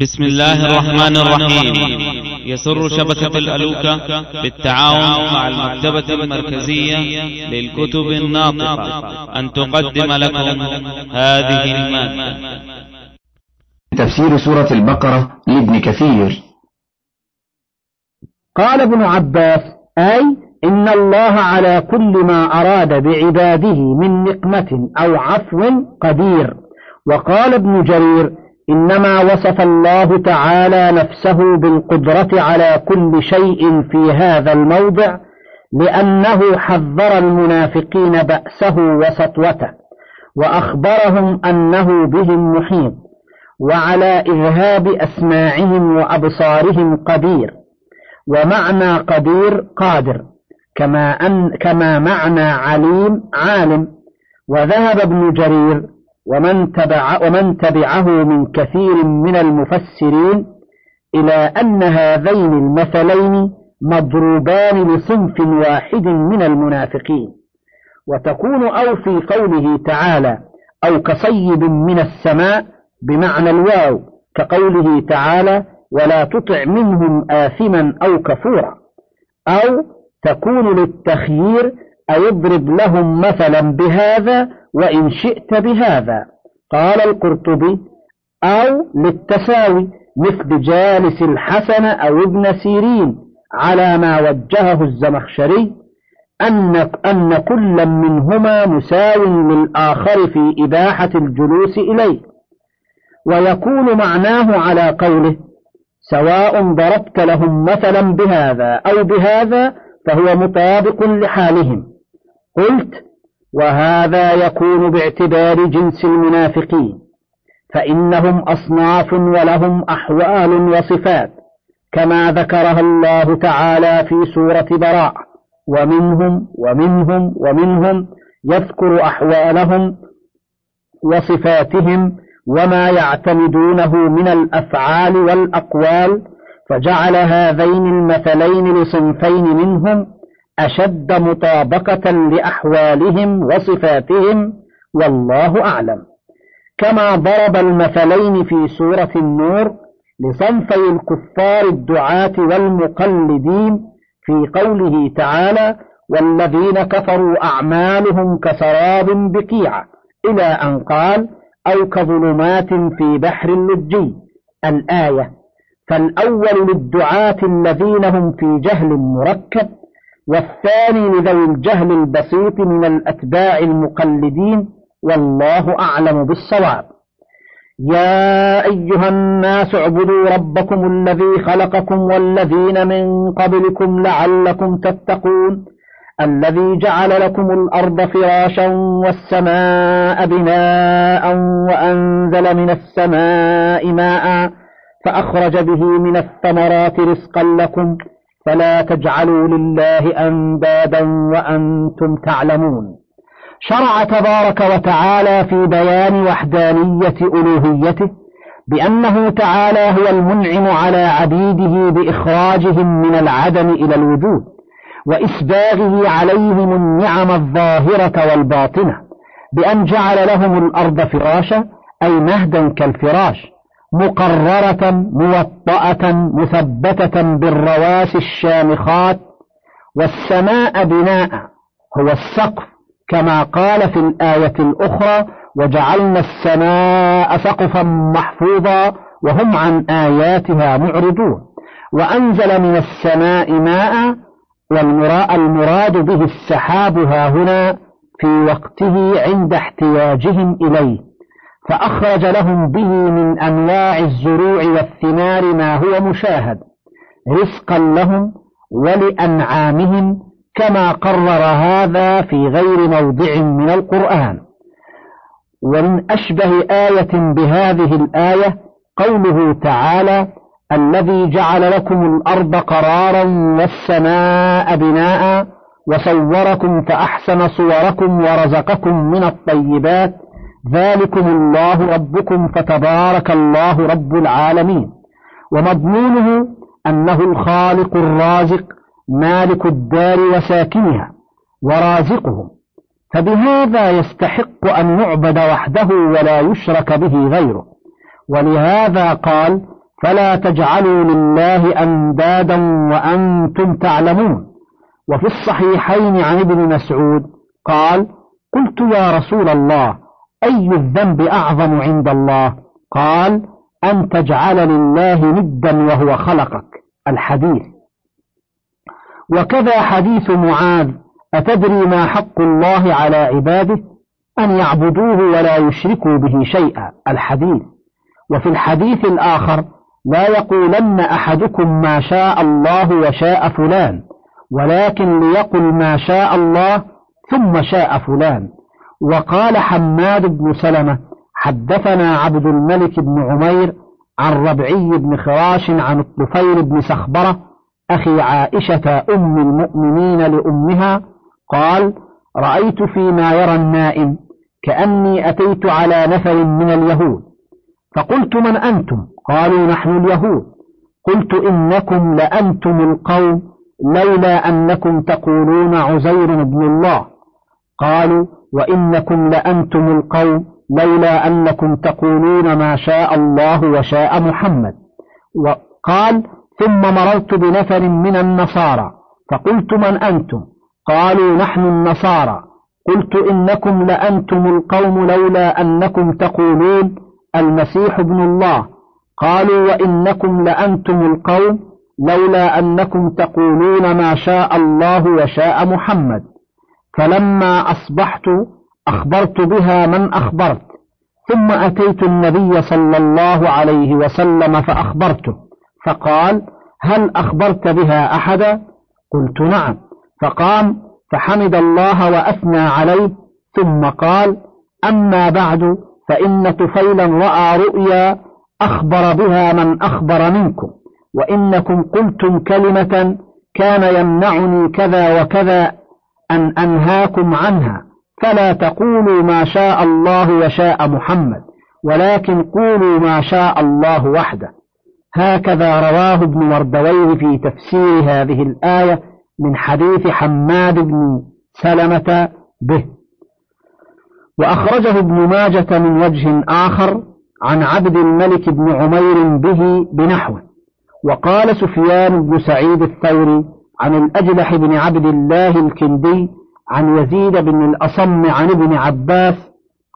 بسم الله الرحمن الرحيم. يسر شبكة الألوكة بالتعاون مع المكتبة المركزية للكتب الناطقة. أن تقدم لكم هذه المادة. تفسير سورة البقرة لابن كثير. قال ابن عباس أي إن الله على كل ما أراد بعباده من نقمة أو عفو قدير. وقال ابن جرير إنما وصف الله تعالى نفسه بالقدرة على كل شيء في هذا الموضع لأنه حذر المنافقين بأسه وسطوته وأخبرهم أنه بهم محيط وعلى إذهاب أسماعهم وأبصارهم قدير ومعنى قدير قادر كما, أن كما معنى عليم عالم وذهب ابن جرير ومن, تبع ومن تبعه من كثير من المفسرين إلى أن هذين المثلين مضروبان لصنف واحد من المنافقين. وتكون أو في قوله تعالى أو كصيب من السماء بمعنى الواو كقوله تعالى ولا تطع منهم آثما أو كفورا. أو تكون للتخيير أيضرب لهم مثلا بهذا وإن شئت بهذا. قال القرطبي أو للتساوي مثل جالس الحسن أو ابن سيرين على ما وجهه الزمخشري أن, أن كل منهما مساو للآخر في إباحة الجلوس إليه. ويكون معناه على قوله سواء ضربت لهم مثلا بهذا أو بهذا فهو مطابق لحالهم. قلت وهذا يكون باعتبار جنس المنافقين فإنهم أصناف ولهم أحوال وصفات كما ذكرها الله تعالى في سورة براء ومنهم ومنهم ومنهم يذكر أحوالهم وصفاتهم وما يعتمدونه من الأفعال والأقوال فجعل هذين المثلين لصنفين منهم أشد مطابقة لأحوالهم وصفاتهم والله أعلم. كما ضرب المثلين في سورة النور لصنفي الكفار الدعاة والمقلدين في قوله تعالى والذين كفروا أعمالهم كسراب بقيعة إلى أن قال أو كظلمات في بحر اللجي الآية فالأول للدعاة الذين هم في جهل مركب والثاني لذوي الجهل البسيط من الأتباع المقلدين والله أعلم بالصواب. يا أيها الناس اعبدوا ربكم الذي خلقكم والذين من قبلكم لعلكم تتقون الذي جعل لكم الأرض فراشا والسماء بناء وأنزل من السماء ماء فأخرج به من الثمرات رزقا لكم. فلا تجعلوا لله أندادا وأنتم تعلمون. شرع تبارك وتعالى في بيان وحدانية ألوهيته بأنه تعالى هو المنعم على عبيده بإخراجهم من العدم إلى الوجود وإسباغه عليهم النعم الظاهرة والباطنة بأن جعل لهم الأرض فراشا أي مهدا كالفراش. مقررة موطأة مثبتة بالرواسي الشامخات والسماء بناء هو السقف كما قال في الآية الأخرى وجعلنا السماء سقفا محفوظا وهم عن آياتها معرضون. وأنزل من السماء ماء والمراد به السحاب ها هنا في وقته عند احتياجهم إليه. فأخرج لهم به من أنواع الزروع والثمار ما هو مشاهد رزقا لهم ولأنعامهم كما قرر هذا في غير موضع من القرآن. ومن أشبه آية بهذه الآية قوله تعالى الذي جعل لكم الأرض قرارا والسماء بناء وصوركم فأحسن صوركم ورزقكم من الطيبات ذلكم الله ربكم فتبارك الله رب العالمين. ومضمونه أنه الخالق الرازق مالك الدار وساكنها ورازقهم فبهذا يستحق أن يعبد وحده ولا يشرك به غيره. ولهذا قال فلا تجعلوا لله أندادا وأنتم تعلمون. وفي الصحيحين عن ابن مسعود قال قلت يا رسول الله أي الذنب أعظم عند الله؟ قال أن تجعل لله ندا وهو خلقك. الحديث. وكذا حديث معاذ أتدري ما حق الله على عباده؟ أن يعبدوه ولا يشركوا به شيئا. الحديث. وفي الحديث الآخر لا يقولن أحدكم ما شاء الله وشاء فلان ولكن ليقل ما شاء الله ثم شاء فلان. وقال حماد بن سلمة حدثنا عبد الملك بن عمير عن ربعي بن خراش عن الطفيل بن سخبرة أخي عائشة أم المؤمنين لأمها قال رأيت فيما يرى النائم كأني أتيت على نفر من اليهود. فقلت من أنتم؟ قالوا نحن اليهود. قلت إنكم لأنتم القوم لولا أنكم تقولون عزير بن الله. قالوا وإنكم لأنتم القوم لولا أنكم تقولون ما شاء الله وشاء محمد. وقال ثم مررت بنفر من النصارى فقلت من أنتم؟ قالوا نحن النصارى. قلت إنكم لأنتم القوم لولا أنكم تقولون المسيح ابن الله. قالوا وإنكم لأنتم القوم لولا أنكم تقولون ما شاء الله وشاء محمد. فلما أصبحت أخبرت بها من أخبرت ثم أتيت النبي صلى الله عليه وسلم فأخبرته فقال هل أخبرت بها أحدا؟ قلت نعم. فقام فحمد الله وأثنى عليه ثم قال أما بعد فإن طفيلا رأى رؤيا أخبر بها من أخبر منكم وإنكم قلتم كلمة كان يمنعني كذا وكذا أن أنهاكم عنها. فلا تقولوا ما شاء الله وشاء محمد ولكن قولوا ما شاء الله وحده. هكذا رواه ابن مردويه في تفسير هذه الآية من حديث حماد بن سلمة به. وأخرجه ابن ماجة من وجه آخر عن عبد الملك بن عمير به بنحوه. وقال سفيان بن سعيد الثوري عن الأجلح بن عبد الله الكندي عن يزيد بن الأصم عن ابن عباس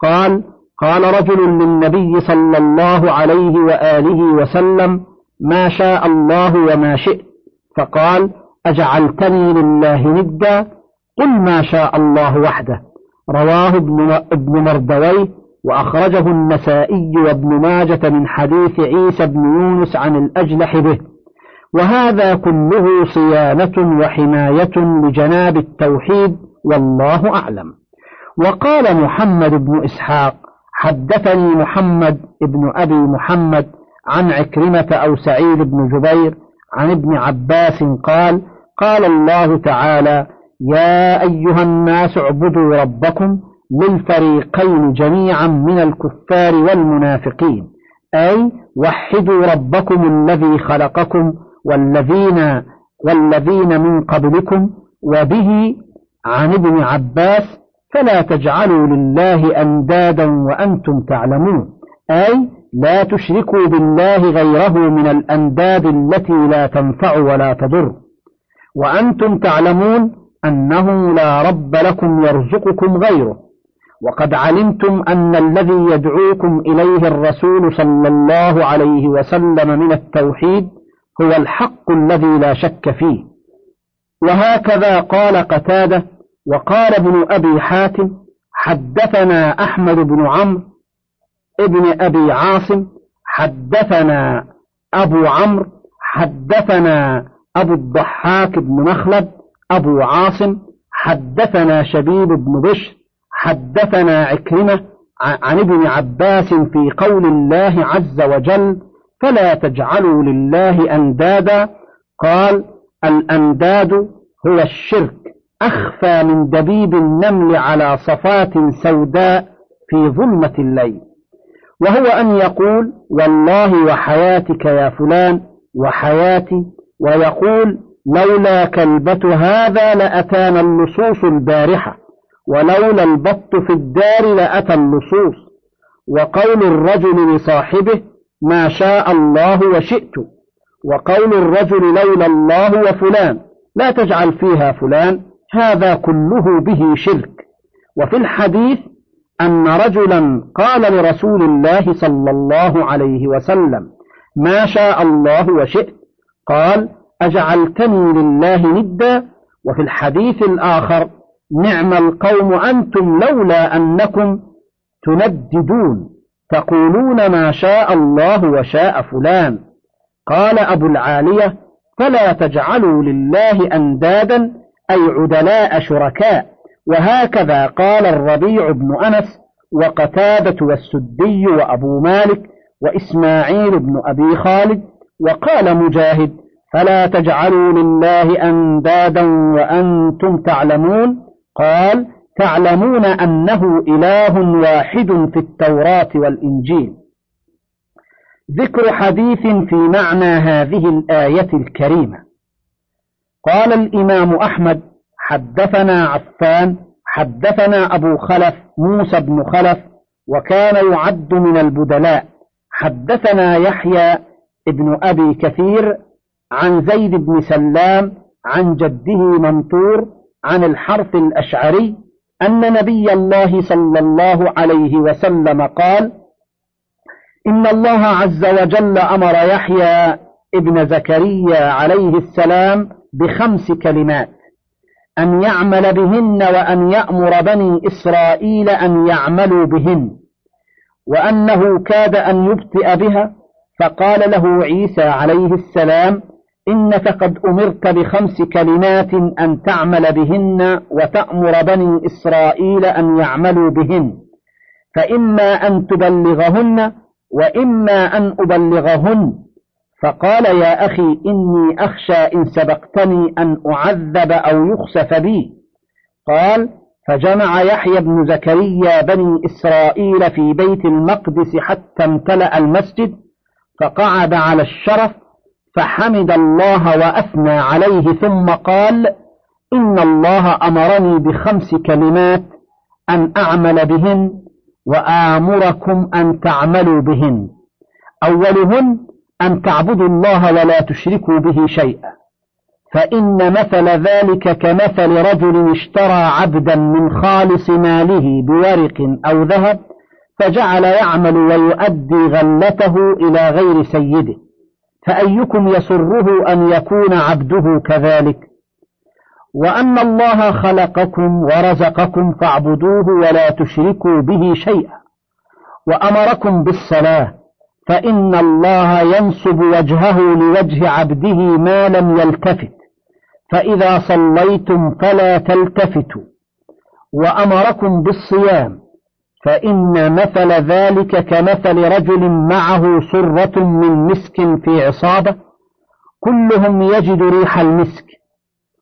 قال قال رجل للنبي صلى الله عليه وآله وسلم ما شاء الله وما شئت. فقال أجعلتني لله ندا قل ما شاء الله وحده. رواه ابن مردويه وأخرجه النسائي وابن ماجة من حديث عيسى بن يونس عن الأجلح به. وهذا كله صيانة وحماية لجناب التوحيد والله أعلم. وقال محمد بن إسحاق حدثني محمد بن أبي محمد عن عكرمة أو سعيد بن جبير عن ابن عباس قال قال الله تعالى يا أيها الناس اعبدوا ربكم للفريقين جميعا من الكفار والمنافقين أي وحدوا ربكم الذي خلقكم والذين والذين من قبلكم وبه عن ابن عباس فلا تجعلوا لله أندادا وأنتم تعلمون. أي لا تشركوا بالله غيره من الأنداد التي لا تنفع ولا تضر. وأنتم تعلمون أنه لا رب لكم يرزقكم غيره. وقد علمتم أن الذي يدعوكم إليه الرسول صلى الله عليه وسلم من التوحيد هو الحق الذي لا شك فيه. وهكذا قال قتادة وقال ابن أبي حاتم حدثنا أحمد بن عمرو ابن أبي عاصم حدثنا أبو عمرو حدثنا أبو الضحاك بن مخلد أبو عاصم حدثنا شبيب بن بشر حدثنا عكرمة عن ابن عباس في قول الله عز وجل فلا تجعلوا لله أندادا. قال الأنداد هو الشرك أخفى من دبيب النمل على صفات سوداء في ظلمة الليل. وهو أن يقول والله وحياتك يا فلان وحياتي ويقول لولا كلبة هذا لأتانا اللصوص البارحة ولولا البط في الدار لأتى اللصوص. وقول الرجل لصاحبه ما شاء الله وشئت وقول الرجل لولا الله وفلان لا تجعل فيها فلان هذا كله به شرك. وفي الحديث أن رجلا قال لرسول الله صلى الله عليه وسلم ما شاء الله وشئت قال أجعلتني لله ندا. وفي الحديث الآخر نعم القوم أنتم لولا أنكم تنددون. تقولون ما شاء الله وشاء فلان. قال أبو العالية فلا تجعلوا لله أندادا أي عدلاء شركاء. وهكذا قال الربيع بن أنس وقتادة والسدي وأبو مالك وإسماعيل بن أبي خالد وقال مجاهد فلا تجعلوا لله أندادا وأنتم تعلمون. قال تعلمون أنه إله واحد في التوراة والإنجيل. ذكر حديث في معنى هذه الآية الكريمة. قال الإمام أحمد حدثنا عفان حدثنا أبو خلف موسى بن خلف وكان يعد من البدلاء. حدثنا يحيى ابن أبي كثير عن زيد بن سلام عن جده منطور عن الحرث الأشعري أن نبي الله صلى الله عليه وسلم قال إن الله عز وجل أمر يحيى ابن زكريا عليه السلام بخمس كلمات أن يعمل بهن وأن يأمر بني إسرائيل أن يعملوا بهن وأنه كاد أن يبطئ بها فقال له عيسى عليه السلام إنك قد أمرت بخمس كلمات أن تعمل بهن وتأمر بني إسرائيل أن يعملوا بهن. فإما أن تبلغهن وإما أن أبلغهن. فقال يا أخي إني أخشى إن سبقتني أن أعذب أو يخسف بي. قال فجمع يحيى بن زكريا بني إسرائيل في بيت المقدس حتى امتلأ المسجد فقعد على الشرف فحمد الله وأثنى عليه ثم قال إن الله أمرني بخمس كلمات أن أعمل بهن وآمركم أن تعملوا بهن. أولهن أن تعبدوا الله ولا تشركوا به شيئا. فإن مثل ذلك كمثل رجل اشترى عبدا من خالص ماله بورق أو ذهب فجعل يعمل ويؤدي غلته إلى غير سيده. فأيكم يسره أن يكون عبده كذلك؟ وأن الله خلقكم ورزقكم فاعبدوه ولا تشركوا به شيئا. وأمركم بالصلاة فإن الله ينسب وجهه لوجه عبده ما لم يلتفت. فإذا صليتم فلا تلتفتوا. وأمركم بالصيام فإن مثل ذلك كمثل رجل معه سرة من مسك في عصابة كلهم يجد ريح المسك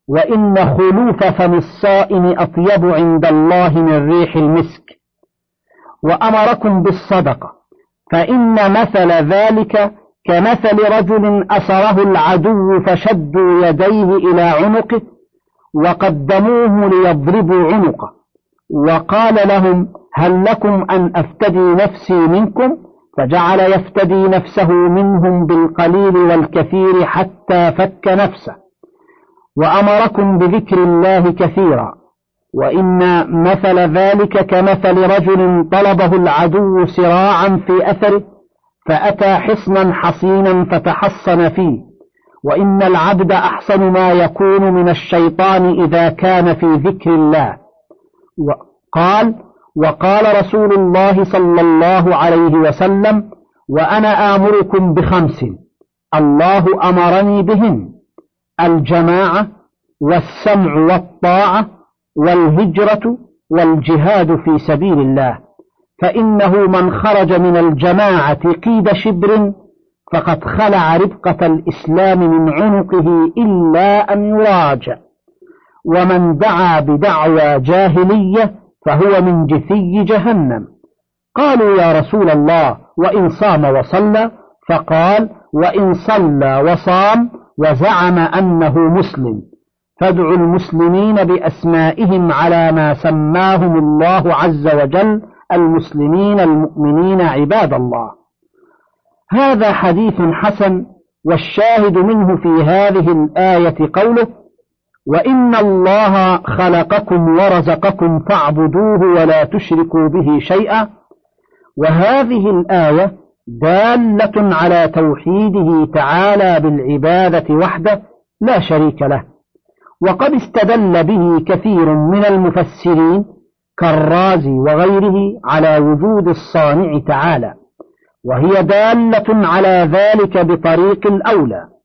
وإن خلوف فم الصائم أطيب عند الله من ريح المسك. وأمركم بالصدقة فإن مثل ذلك كمثل رجل أسره العدو فشدوا يديه إلى عنقه وقدموه ليضربوا عنقه وقال لهم هل لكم أن أفتدي نفسي منكم؟ فجعل يفتدي نفسه منهم بالقليل والكثير حتى فك نفسه. وأمركم بذكر الله كثيرا. وإن مثل ذلك كمثل رجل طلبه العدو سراعا في أثره فأتى حصنا حصينا فتحصن فيه. وإن العبد أحسن ما يكون من الشيطان إذا كان في ذكر الله. وقال وقال رسول الله صلى الله عليه وسلم وأنا آمركم بخمس. الله أمرني بهن الجماعة والسمع والطاعة والهجرة والجهاد في سبيل الله. فإنه من خرج من الجماعة قيد شبر فقد خلع ربقة الإسلام من عنقه إلا أن يراجع. ومن دعا بدعوى جاهلية فهو من جثي جهنم. قالوا يا رسول الله وإن صام وصلى؟ فقال وإن صلى وصام وزعم أنه مسلم. فادعوا المسلمين بأسمائهم على ما سماهم الله عز وجل المسلمين المؤمنين عباد الله. هذا حديث حسن والشاهد منه في هذه الآية قوله وإن الله خلقكم ورزقكم فاعبدوه ولا تشركوا به شيئا. وهذه الآية دالة على توحيده تعالى بالعبادة وحده لا شريك له. وقد استدل به كثير من المفسرين كالرازي وغيره على وجود الصانع تعالى. وهي دالة على ذلك بطريق الأولى.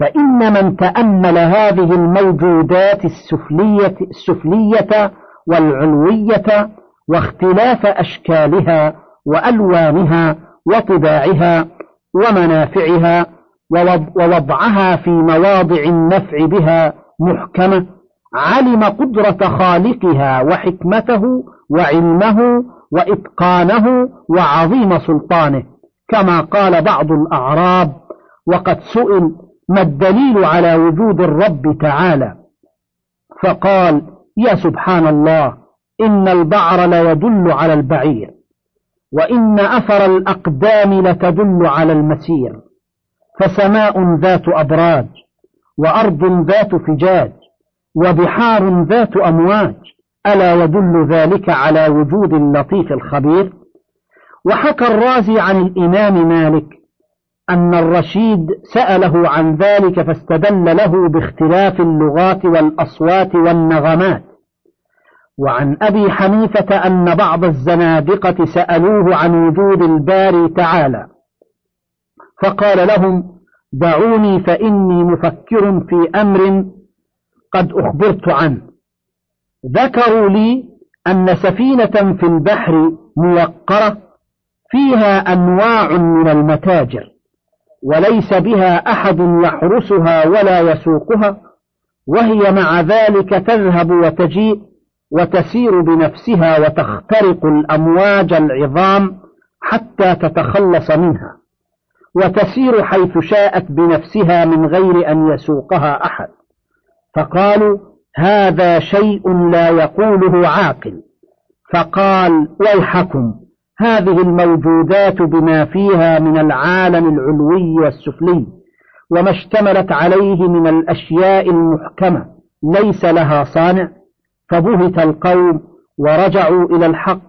فإن من تأمل هذه الموجودات السفلية, السفلية والعلوية واختلاف أشكالها وألوانها وطباعها ومنافعها ووضعها في مواضع النفع بها محكمة علم قدرة خالقها وحكمته وعلمه وإتقانه وعظيم سلطانه كما قال بعض الأعراب وقد سئل ما الدليل على وجود الرب تعالى؟ فقال يا سبحان الله إن البعر ليدل على البعير وإن أثر الأقدام لتدل على المسير فسماء ذات أبراج وأرض ذات فجاج وبحار ذات أمواج ألا يدل ذلك على وجود اللطيف الخبير؟ وحكى الرازي عن الإمام مالك أن الرشيد سأله عن ذلك فاستدل له باختلاف اللغات والأصوات والنغمات. وعن أبي حنيفة أن بعض الزنادقة سألوه عن وجود الباري تعالى. فقال لهم دعوني فإني مفكر في أمر قد أخبرت عنه. ذكروا لي أن سفينة في البحر موقرة فيها أنواع من المتاجر. وليس بها أحد يحرسها ولا يسوقها وهي مع ذلك تذهب وتجيء وتسير بنفسها وتخترق الأمواج العظام حتى تتخلص منها وتسير حيث شاءت بنفسها من غير أن يسوقها أحد. فقالوا هذا شيء لا يقوله عاقل. فقال ويحكم. هذه الموجودات بما فيها من العالم العلوي والسفلي وما اشتملت عليه من الأشياء المحكمة ليس لها صانع فبهت القوم ورجعوا إلى الحق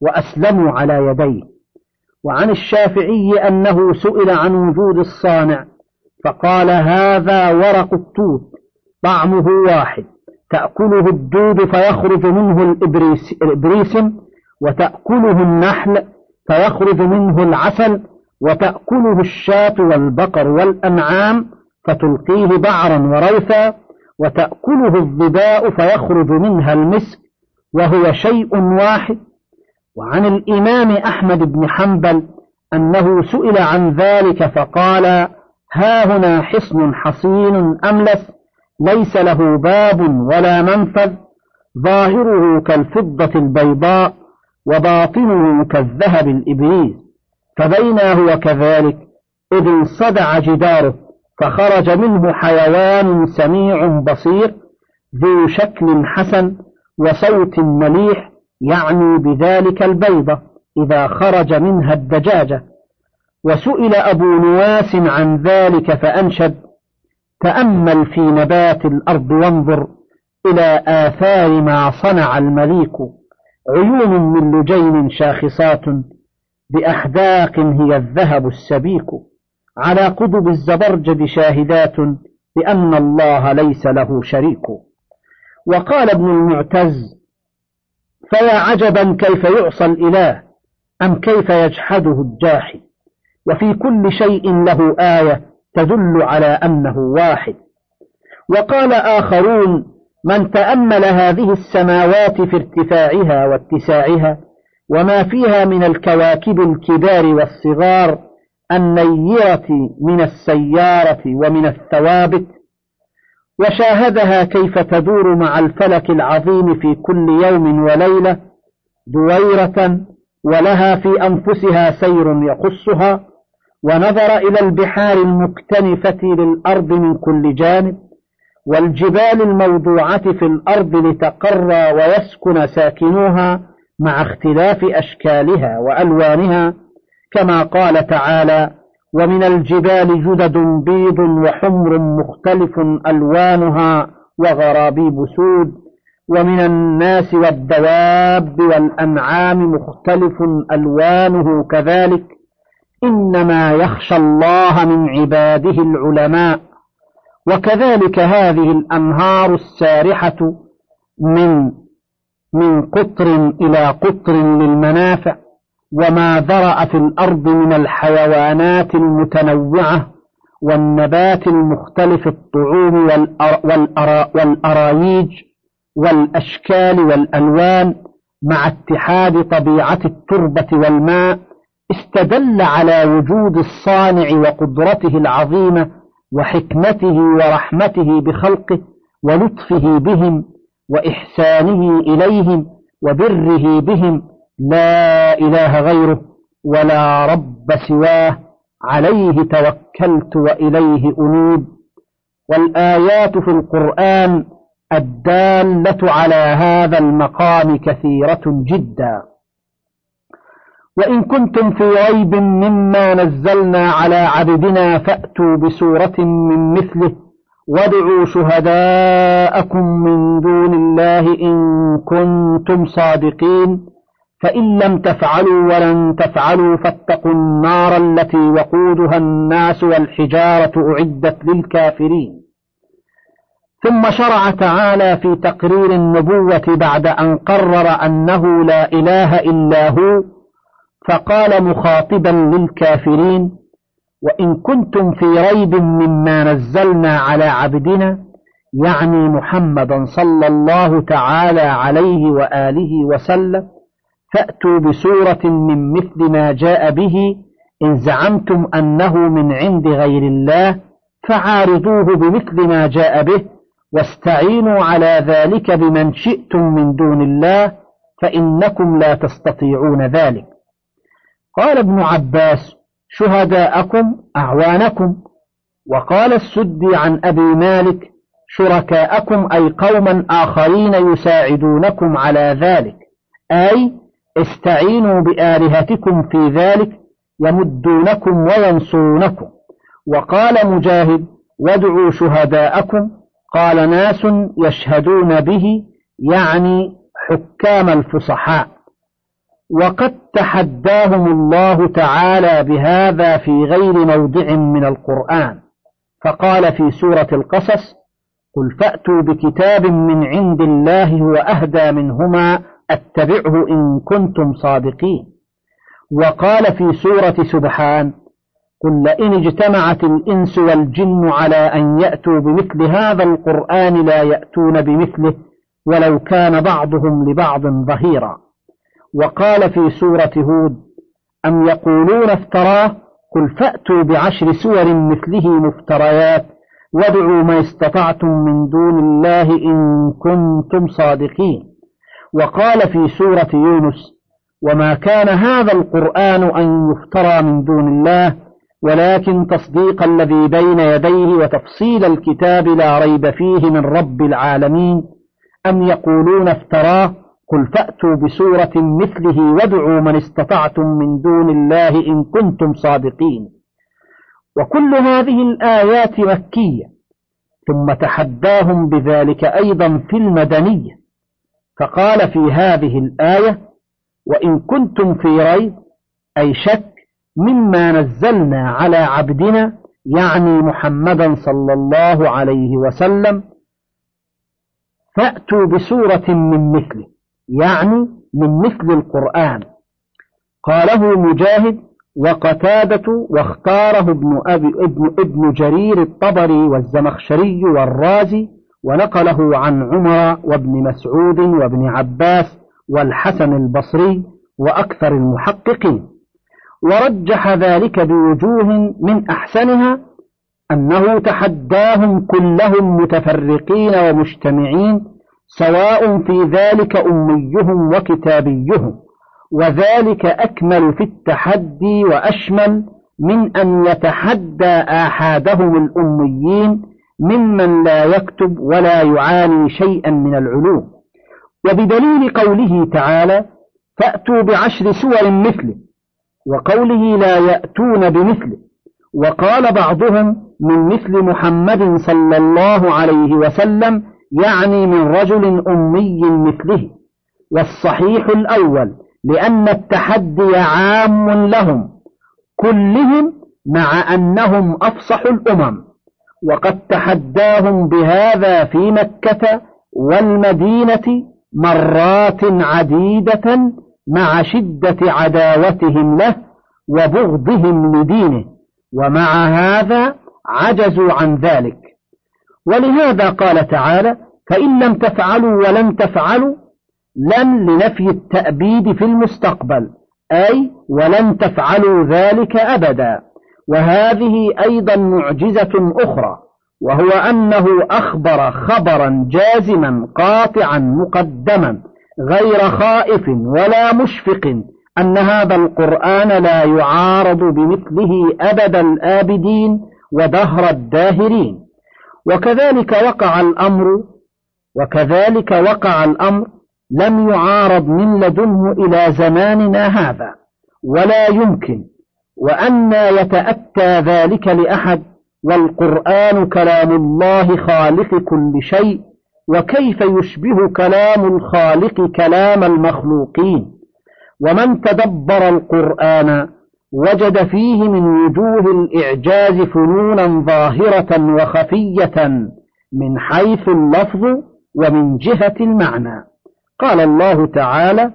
وأسلموا على يديه. وعن الشافعي أنه سئل عن وجود الصانع فقال هذا ورق التوت طعمه واحد تأكله الدود فيخرج منه الإبريسم وتأكله النحل فيخرج منه العسل وتأكله الشاة والبقر والأنعام فتلقيه بعرا وروثا وتأكله الظباء فيخرج منها المسك وهو شيء واحد. وعن الإمام أحمد بن حنبل أنه سئل عن ذلك فقال ها هنا حصن حصين أملس ليس له باب ولا منفذ ظاهره كالفضة البيضاء وباطنه كالذهب الإبريز فبينا هو كذلك إذ انصدع جداره فخرج منه حيوان سميع بصير ذو شكل حسن وصوت مليح يعني بذلك البيضة إذا خرج منها الدجاجة. وسئل أبو نواس عن ذلك فأنشد تأمل في نبات الأرض وانظر إلى آثار ما صنع المليك. عيون من لجين شاخصات بأحداق هي الذهب السبيك على قضب الزبرجد شاهدات بأن الله ليس له شريك. وقال ابن المعتز فيا عجبا كيف يعصى الإله أم كيف يجحده الجاحد وفي كل شيء له آية تدل على أنه واحد. وقال آخرون من تأمل هذه السماوات في ارتفاعها واتساعها وما فيها من الكواكب الكبار والصغار النيرة من السيارة ومن الثوابت وشاهدها كيف تدور مع الفلك العظيم في كل يوم وليلة دويرة ولها في أنفسها سير يقصها ونظر إلى البحار المكتنفة للأرض من كل جانب. والجبال الموضوعة في الأرض لتقر ويسكن ساكنوها مع اختلاف أشكالها وألوانها كما قال تعالى ومن الجبال جدد بيض وحمر مختلف ألوانها وغرابيب سود ومن الناس والدواب والأنعام مختلف ألوانه كذلك إنما يخشى الله من عباده العلماء وكذلك هذه الأنهار السارحة من من قطر إلى قطر للمنافع وما ذرأ في الأرض من الحيوانات المتنوعة والنبات المختلف الطعوم والأرايج والأشكال والألوان مع اتحاد طبيعة التربة والماء استدل على وجود الصانع وقدرته العظيمة وحكمته ورحمته بخلقه ولطفه بهم وإحسانه إليهم وبره بهم لا إله غيره ولا رب سواه عليه توكلت وإليه أنيب والآيات في القرآن الدالة على هذا المقام كثيرة جدا وإن كنتم في ريب مما نزلنا على عبدنا فأتوا بسورة من مثله. وادعوا شهداءكم من دون الله إن كنتم صادقين. فإن لم تفعلوا ولن تفعلوا فاتقوا النار التي وقودها الناس والحجارة أعدت للكافرين. ثم شرع تعالى في تقرير النبوة بعد أن قرر أنه لا إله إلا هو فقال مخاطبا للكافرين وإن كنتم في ريب مما نزلنا على عبدنا يعني محمدا صلى الله تعالى عليه وآله وسلم فأتوا بسورة من مثل ما جاء به إن زعمتم أنه من عند غير الله فعارضوه بمثل ما جاء به واستعينوا على ذلك بمن شئتم من دون الله فإنكم لا تستطيعون ذلك. قال ابن عباس شهداءكم أعوانكم وقال السدي عن أبي مالك شركاءكم أي قوما آخرين يساعدونكم على ذلك. أي استعينوا بآلهتكم في ذلك يمدونكم وينصرونكم. وقال مجاهد وادعوا شهداءكم قال ناس يشهدون به يعني حكام الفصحاء. وقد تحداهم الله تعالى بهذا في غير موضع من القرآن. فقال في سورة القصص قل فأتوا بكتاب من عند الله هو أهدى منهما أتبعه إن كنتم صادقين. وقال في سورة سبحان قل لئن اجتمعت الإنس والجن على أن يأتوا بمثل هذا القرآن لا يأتون بمثله ولو كان بعضهم لبعض ظهيرا. وقال في سورة هود أم يقولون افتراه؟ قل فأتوا بعشر سور مثله مفتريات وادعوا ما استطعتم من دون الله إن كنتم صادقين. وقال في سورة يونس وما كان هذا القرآن أن يفترى من دون الله ولكن تصديق الذي بين يديه وتفصيل الكتاب لا ريب فيه من رب العالمين. أم يقولون افتراه؟ قل فأتوا بسورة مثله وادعوا من استطعتم من دون الله إن كنتم صادقين. وكل هذه الآيات مكية ثم تحداهم بذلك أيضا في المدنية. فقال في هذه الآية وإن كنتم في ريب أي شك مما نزلنا على عبدنا يعني محمدا صلى الله عليه وسلم فأتوا بسورة من مثله. يعني من مثل القرآن. قاله مجاهد وقتادة واختاره ابن, أبي ابن, ابن جرير الطبري والزمخشري والرازي ونقله عن عمر وابن مسعود وابن عباس والحسن البصري وأكثر المحققين. ورجح ذلك بوجوه من أحسنها أنه تحداهم كلهم متفرقين ومجتمعين سواء في ذلك أميهم وكتابيهم وذلك أكمل في التحدي وأشمل من أن يتحدى آحادهم الأميين ممن لا يكتب ولا يعاني شيئا من العلوم. وبدليل قوله تعالى فأتوا بعشر سور مثله وقوله لا يأتون بمثله وقال بعضهم من مثل محمد صلى الله عليه وسلم يعني من رجل أمي مثله والصحيح الأول لأن التحدي عام لهم كلهم مع أنهم أفصح الأمم وقد تحداهم بهذا في مكة والمدينة مرات عديدة مع شدة عداوتهم له وبغضهم لدينه ومع هذا عجزوا عن ذلك. ولهذا قال تعالى فإن لم تفعلوا ولن تفعلوا لن لنفي التأبيد في المستقبل أي ولن تفعلوا ذلك أبدا. وهذه أيضا معجزة أخرى وهو أنه أخبر خبرا جازما قاطعا مقدما غير خائف ولا مشفق أن هذا القرآن لا يعارض بمثله أبد الآبدين ودهر الداهرين. وكذلك وقع الأمر وكذلك وقع الأمر لم يعارض من لدنه إلى زماننا هذا ولا يمكن وأن يتأتى ذلك لأحد والقرآن كلام الله خالق كل شيء وكيف يشبه كلام الخالق كلام المخلوقين؟ ومن تدبر القرآن وجد فيه من وجوه الإعجاز فنونا ظاهرة وخفية من حيث اللفظ ومن جهة المعنى. قال الله تعالى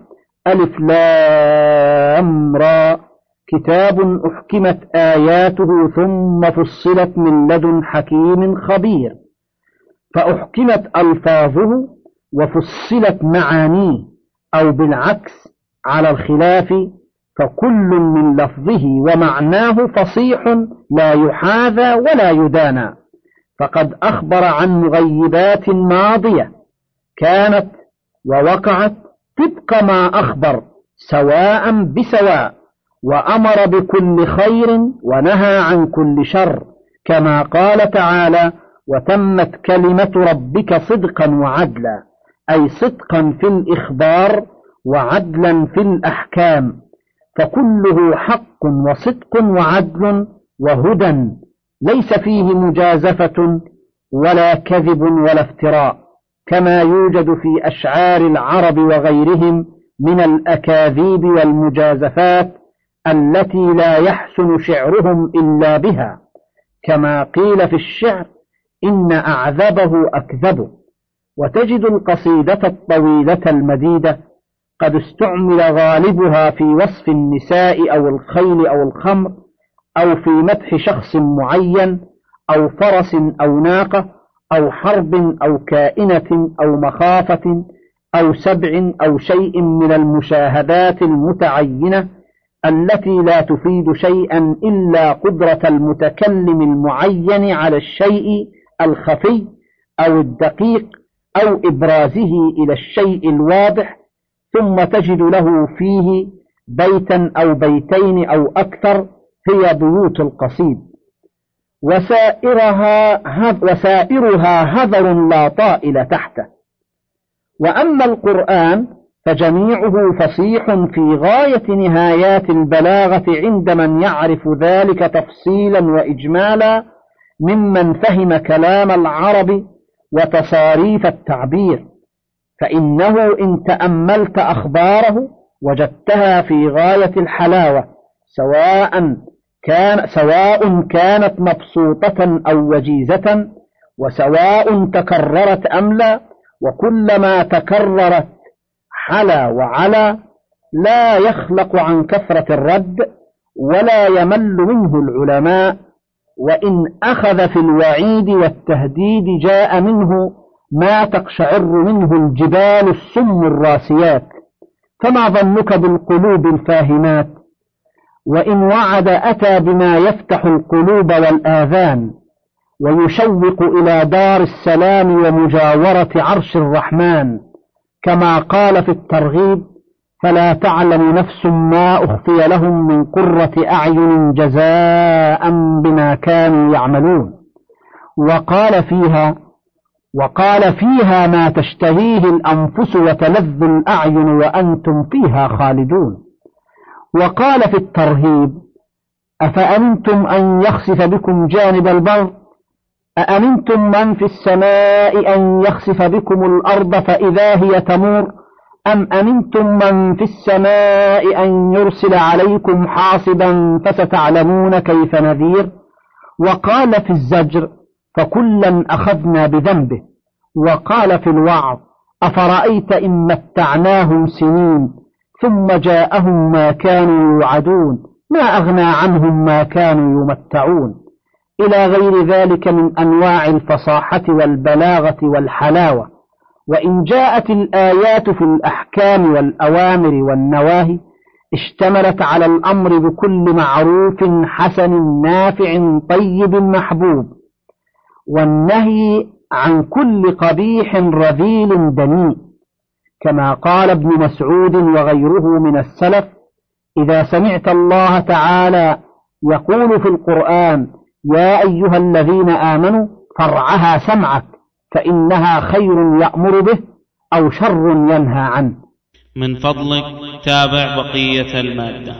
ألف لام را. كتاب أحكمت آياته ثم فصلت من لدن حكيم خبير. فأحكمت ألفاظه وفصلت معانيه أو بالعكس على الخلاف فكل من لفظه ومعناه فصيح لا يحاذى ولا يدانى. فقد أخبر عن مغيبات ماضية كانت ووقعت طبق ما أخبر سواء بسواء وأمر بكل خير ونهى عن كل شر كما قال تعالى وتمت كلمة ربك صدقا وعدلا أي صدقا في الإخبار وعدلا في الأحكام. فكله حق وصدق وعدل وهدى ليس فيه مجازفة ولا كذب ولا افتراء كما يوجد في أشعار العرب وغيرهم من الأكاذيب والمجازفات التي لا يحسن شعرهم إلا بها كما قيل في الشعر إن أعذبه أكذبه وتجد القصيدة الطويلة المديدة قد استعمل غالبها في وصف النساء أو الخيل أو الخمر أو في مدح شخص معين أو فرس أو ناقة أو حرب أو كائنة أو مخافة أو سبع أو شيء من المشاهدات المتعينة التي لا تفيد شيئا إلا قدرة المتكلم المعين على الشيء الخفي أو الدقيق أو إبرازه إلى الشيء الواضح ثم تجد له فيه بيتا أو بيتين أو أكثر هي بيوت القصيد. وسائرها وسائرها هذر لا طائل تحته. وأما القرآن فجميعه فصيح في غاية نهايات البلاغة عند من يعرف ذلك تفصيلا وإجمالا ممن فهم كلام العرب وتصاريف التعبير. فإنه إن تأملت أخباره وجدتها في غاية الحلاوة سواء كان سواء كانت مبسوطة أو وجيزة وسواء تكررت أم لا وكلما تكررت حلا وعلا لا يخلق عن كثرة الرد ولا يمل منه العلماء وإن أخذ في الوعيد والتهديد جاء منه ما تقشعر منه الجبال السم الراسيات فما ظنك بالقلوب الفاهمات؟ وإن وعد أتى بما يفتح القلوب والآذان ويشوق إلى دار السلام ومجاورة عرش الرحمن كما قال في الترغيب فلا تعلم نفس ما أخفي لهم من قرة أعين جزاء بما كانوا يعملون. وقال فيها وقال فيها ما تشتهيه الأنفس وتلذ الأعين وأنتم فيها خالدون. وقال في الترهيب أفأمنتم أن يخسف بكم جانب البر؟ أأمنتم من في السماء أن يخسف بكم الأرض فإذا هي تمور؟ أم أمنتم من في السماء أن يرسل عليكم حاصبا فستعلمون كيف نذير؟ وقال في الزجر فكلا أخذنا بذنبه وقال في الوعظ أفرأيت إن متعناهم سنين ثم جاءهم ما كانوا يوعدون ما أغنى عنهم ما كانوا يمتعون. إلى غير ذلك من أنواع الفصاحة والبلاغة والحلاوة وإن جاءت الآيات في الأحكام والأوامر والنواهي اشتملت على الأمر بكل معروف حسن نافع طيب محبوب. والنهي عن كل قبيح رذيل دنيء كما قال ابن مسعود وغيره من السلف إذا سمعت الله تعالى يقول في القرآن يا أيها الذين آمنوا فرعها سمعك فإنها خير يأمر به أو شر ينهى عنه. من فضلك تابع بقية المادة.